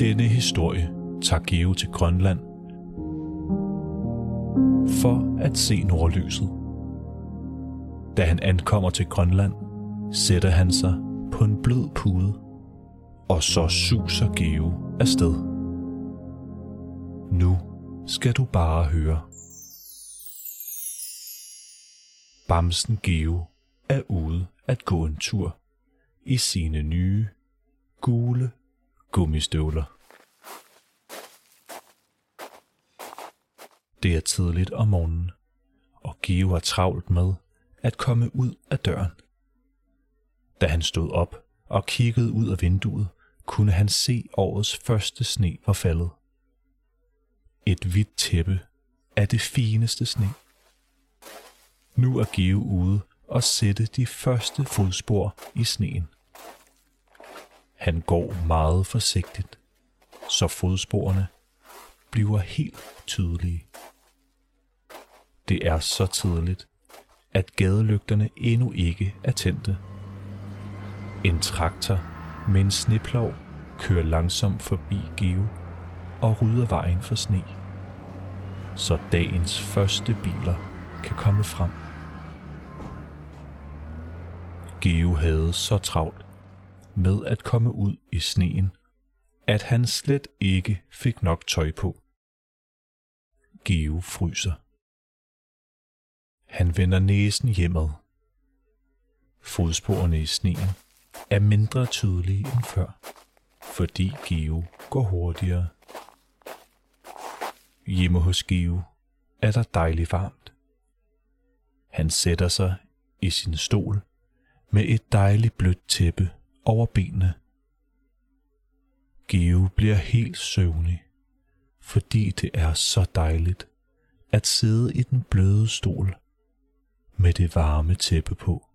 denne historie tager Geo til Grønland for at se nordlyset. Da han ankommer til Grønland, sætter han sig på en blød pude, og så suser Geo afsted. Nu skal du bare høre. Bamsen Geo er ude at gå en tur i sine nye, gule gummistøvler. Det er tidligt om morgenen, og Geo er travlt med at komme ud af døren. Da han stod op og kiggede ud af vinduet, kunne han se årets første sne var faldet. Et hvidt tæppe af det fineste sne. Nu er Geo ude og sætte de første fodspor i sneen. Han går meget forsigtigt, så fodsporene bliver helt tydelige. Det er så tidligt, at gadelygterne endnu ikke er tændte. En traktor med en sneplov kører langsomt forbi Geo og rydder vejen for sne, så dagens første biler kan komme frem. Geo havde så travlt med at komme ud i sneen, at han slet ikke fik nok tøj på. Geo fryser. Han vender næsen hjemad. Fodsporene i sneen er mindre tydelige end før, fordi Geo går hurtigere. Hjemme hos Geo er der dejligt varmt. Han sætter sig i sin stol med et dejligt blødt tæppe over benene. Geo bliver helt søvnig, fordi det er så dejligt at sidde i den bløde stol med det varme tæppe på.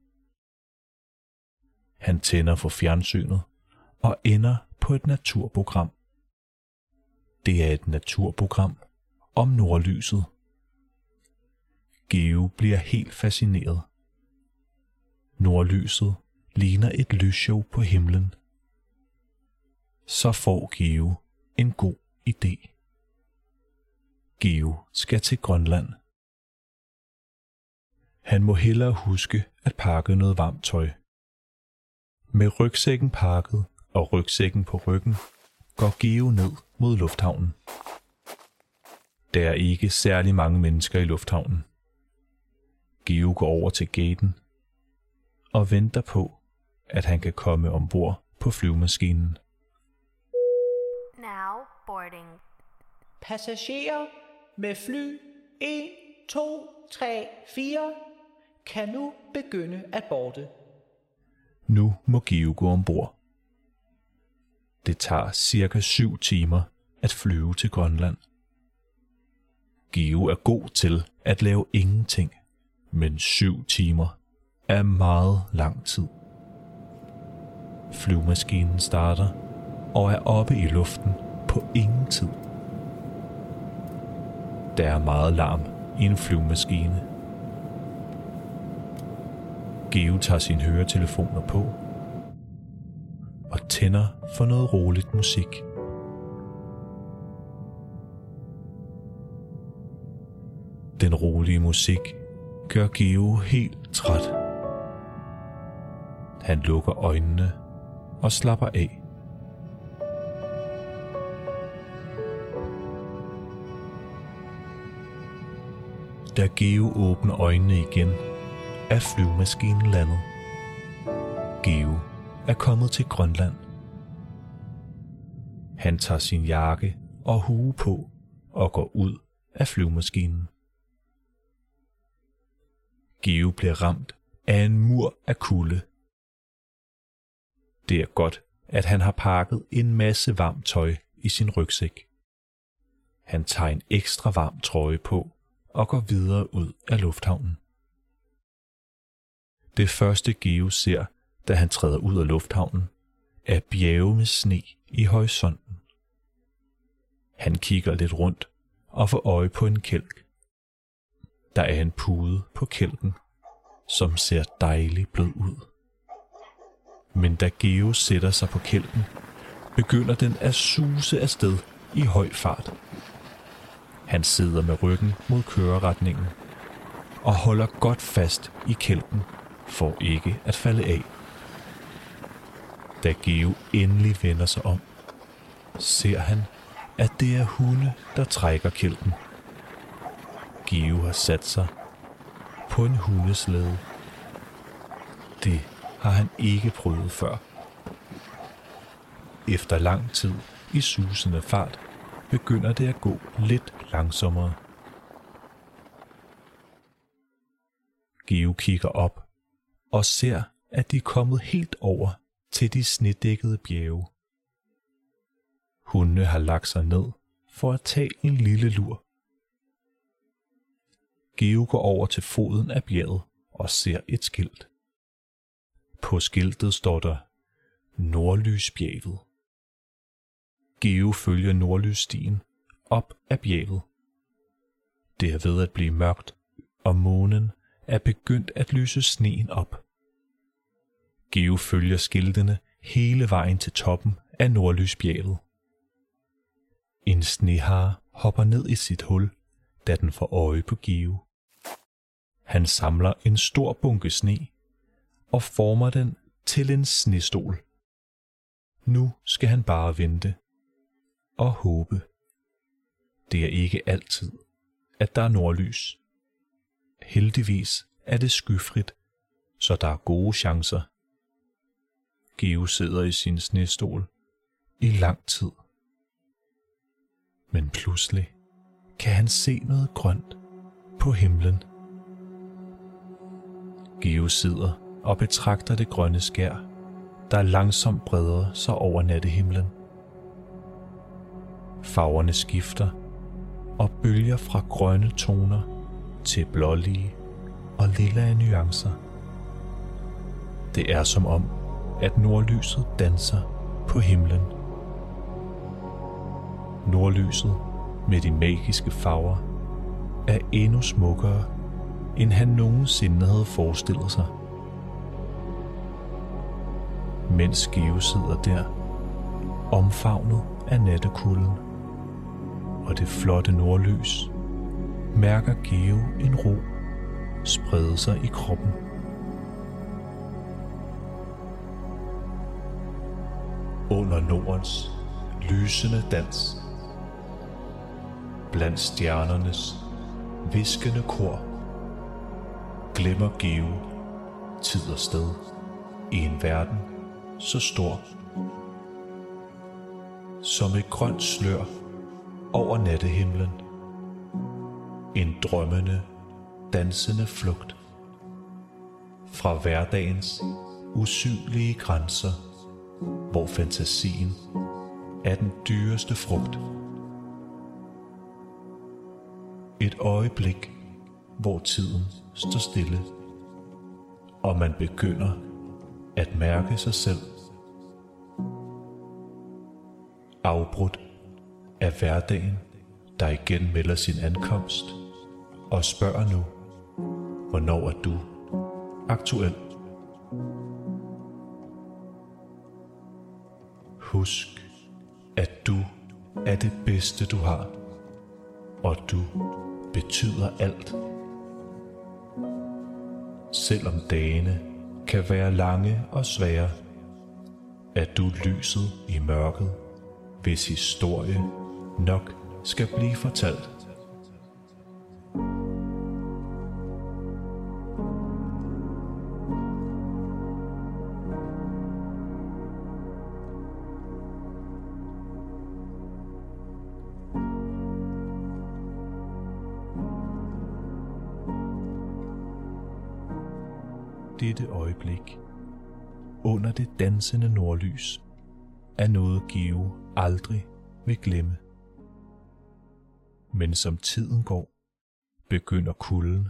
Han tænder for fjernsynet og ender på et naturprogram. Det er et naturprogram om nordlyset. Geo bliver helt fascineret. Nordlyset ligner et lysshow på himlen. Så får Geo en god idé. Geo skal til Grønland. Han må hellere huske at pakke noget varmt tøj. Med rygsækken pakket og rygsækken på ryggen, går Geo ned mod lufthavnen. Der er ikke særlig mange mennesker i lufthavnen. Geo går over til gaten og venter på, at han kan komme ombord på flyvemaskinen. Now boarding. Passagerer med fly 1, 2, 3, 4 kan nu begynde at borte. Nu må Geo gå ombord. Det tager cirka 7 timer at flyve til Grønland. Geo er god til at lave ingenting, men 7 timer er meget lang tid. Flyvemaskinen starter og er oppe i luften på ingen tid. Der er meget larm i en flyvemaskine. Geo tager sine høretelefoner på og tænder for noget roligt musik. Den rolige musik gør Geo helt træt. Han lukker øjnene og slapper af. Da Geo åbner øjnene igen, er flyvemaskinen landet. Geo er kommet til Grønland. Han tager sin jakke og hue på og går ud af flyvemaskinen. Geo bliver ramt af en mur af kulde. Det er godt, at han har pakket en masse varmt tøj i sin rygsæk. Han tager en ekstra varm trøje på og går videre ud af lufthavnen. Det første Geo ser, da han træder ud af lufthavnen, er bjerge med sne i horisonten. Han kigger lidt rundt og får øje på en kælk. Der er en pude på kælken, som ser dejligt blød ud. Men da Geo sætter sig på kælden, begynder den at suse afsted i høj fart. Han sidder med ryggen mod køreretningen og holder godt fast i kælden for ikke at falde af. Da Geo endelig vender sig om, ser han, at det er hunde, der trækker kælden. Geo har sat sig på en hundeslæde. Det har han ikke prøvet før. Efter lang tid i susende fart begynder det at gå lidt langsommere. Geo kigger op og ser, at de er kommet helt over til de snedækkede bjerge. Hundene har lagt sig ned for at tage en lille lur. Geo går over til foden af bjerget og ser et skilt. På skiltet står der Nordlysbjerget. Geo følger nordlysstien op ad bjerget. Det er ved at blive mørkt, og månen er begyndt at lyse sneen op. Geo følger skiltene hele vejen til toppen af Nordlysbjerget. En snehar hopper ned i sit hul, da den får øje på Geo. Han samler en stor bunke sne og former den til en snestol. Nu skal han bare vente og håbe. Det er ikke altid, at der er nordlys. Heldigvis er det skyfrit, så der er gode chancer. Geo sidder i sin snestol i lang tid. Men pludselig kan han se noget grønt på himlen. Geo sidder og betragter det grønne skær, der langsomt breder sig over nattehimlen. Farverne skifter og bølger fra grønne toner til blålige og lilla nuancer. Det er som om, at nordlyset danser på himlen. Nordlyset med de magiske farver er endnu smukkere, end han nogensinde havde forestillet sig. Mens Geo sidder der, omfavnet af nattekulden og det flotte nordlys, mærker Geo en ro sprede sig i kroppen. Under Nordens lysende dans, blandt stjernernes viskende kor, glemmer Geo tid og sted i en verden så stor som et grønt slør over nattehimlen. En drømmende, dansende flugt fra hverdagens usynlige grænser, hvor fantasien er den dyreste frugt. Et øjeblik, hvor tiden står stille, og man begynder at mærke sig selv. Afbrudt af hverdagen, der igen melder sin ankomst og spørger nu, hvornår er du aktuel? Husk, at du er det bedste du har, og du betyder alt. Selvom dagene kan være lange og svære, er du lyset i mørket, hvis historie nok skal blive fortalt. Dette øjeblik under det dansende nordlys er noget Geo aldrig vil glemme. Men som tiden går, begynder kulden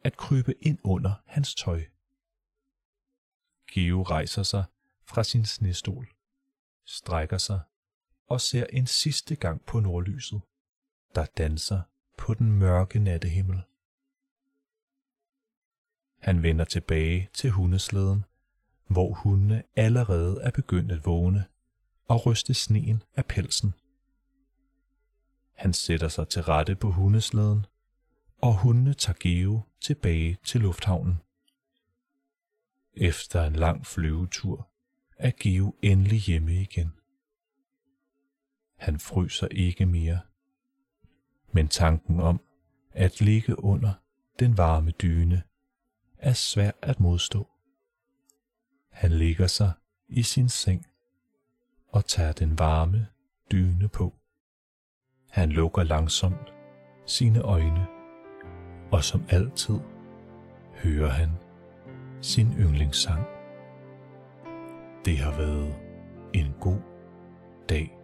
at krybe ind under hans tøj. Geo rejser sig fra sin snestol, strækker sig og ser en sidste gang på nordlyset, der danser på den mørke nattehimmel. Han vender tilbage til hundesleden, hvor hundene allerede er begyndt at vågne og ryste sneen af pelsen. Han sætter sig til rette på hundesleden, og hundene tager Geo tilbage til lufthavnen. Efter en lang flyvetur er Geo endelig hjemme igen. Han fryser ikke mere, men tanken om at ligge under den varme dyne er svær at modstå. Han ligger sig i sin seng og tager den varme dyne på. Han lukker langsomt sine øjne, og som altid hører han sin yndlingssang. Det har været en god dag.